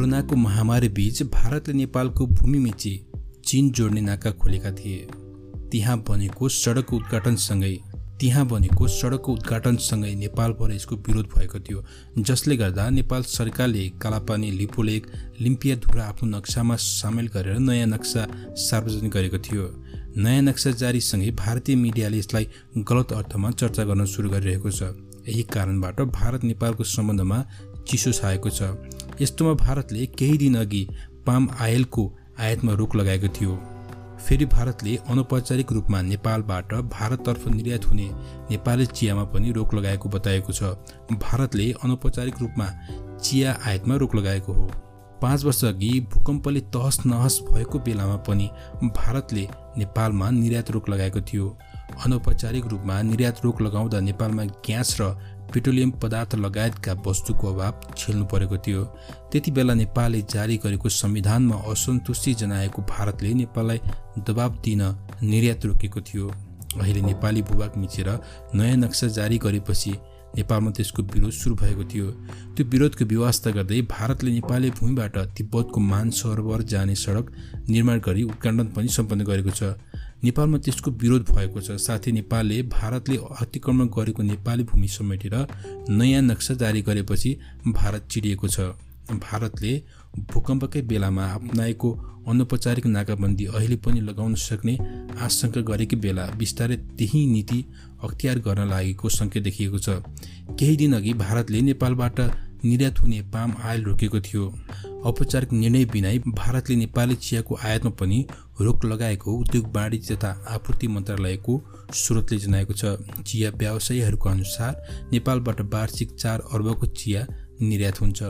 कोरोनाको महामारी बीच भारतले नेपालको भूमि मिची चीन जोड्ने नाका खोलेका थिए। त्यहाँ बनेको सडकको उद्घाटनसँगै त्यहाँ बनेको सडकको उद्घाटनसँगै नेपालभर यसको विरोध भएको थियो जसले गर्दा नेपाल सरकारले कालापानी लिपुलेक लिम्पियाधुरा आफ्नो नक्सामा सामेल गरेर नयाँ नक्सा सार्वजनिक गरेको थियो। नयाँ नक्सा जारीसँगै भारतीय मिडियाले यसलाई गलत अर्थमा चर्चा गर्न सुरु गरिरहेको छ। यही कारणबाट भारत नेपालको सम्बन्धमा चिसो छाएको छ। यस्तोमा भारतले केही दिन अघि पाम आयलको आयातमा रोक लगाएको थियो। फेरि भारतले अनौपचारिक रूपमा नेपालबाट भारततर्फ निर्यात हुने नेपाली चियामा पनि रोक लगाएको बताएको छ। भारतले अनौपचारिक रूपमा चिया आयातमा रोक लगाएको हो। पाँच वर्ष अघि भूकम्पले तहस नहस भएको बेलामा पनि भारतले नेपालमा निर्यात रोक लगाएको थियो। अनौपचारिक रूपमा निर्यात रोक लगाउँदा नेपालमा ग्यास र पेट्रोलियम पदार्थ लगायतका वस्तुको अभाव झेल्नु परेको थियो। त्यति बेला नेपालले जारी गरेको संविधानमा असन्तुष्टि जनाएको भारतले नेपाललाई दबाब दिन निर्यात रोकेको थियो। अहिले नेपाली भूभाग मिचेर नयाँ नक्सा जारी गरेपछि नेपालमा त्यसको विरोध सुरु भएको थियो। त्यो विरोधको व्यवस्था गर्दै भारतले नेपाली भूमिबाट तिब्बतको मान सरोवर जाने सडक निर्माण गरी उद्घाटन पनि सम्पन्न गरेको छ। नेपालमा त्यसको विरोध भएको छ। साथै नेपालले भारतले अतिक्रमण गरेको नेपाली भूमि समेटेर नयाँ नक्सा जारी गरेपछि भारत चिडिएको छ। भारतले भूकम्पकै बेलामा अप्नाएको अनौपचारिक नाकाबन्दी अहिले पनि लगाउन सक्ने आशंका गरेकै बेला बिस्तारै त्यही नीति अख्तियार गर्न लागेको सङ्केत देखिएको छ। केही दिन अघि भारतले नेपालबाट निर्यात हुने पाम आयल रोकेको थियो। औपचारिक निर्णय बिना भारतले नेपाली चियाको आयातमा पनि रोक लगाएको उद्योग वाणिज्य तथा आपूर्ति मन्त्रालयको स्रोतले जनाएको छ। चिया व्यवसायीहरूको अनुसार नेपालबाट वार्षिक चार अर्बको चिया निर्यात हुन्छ।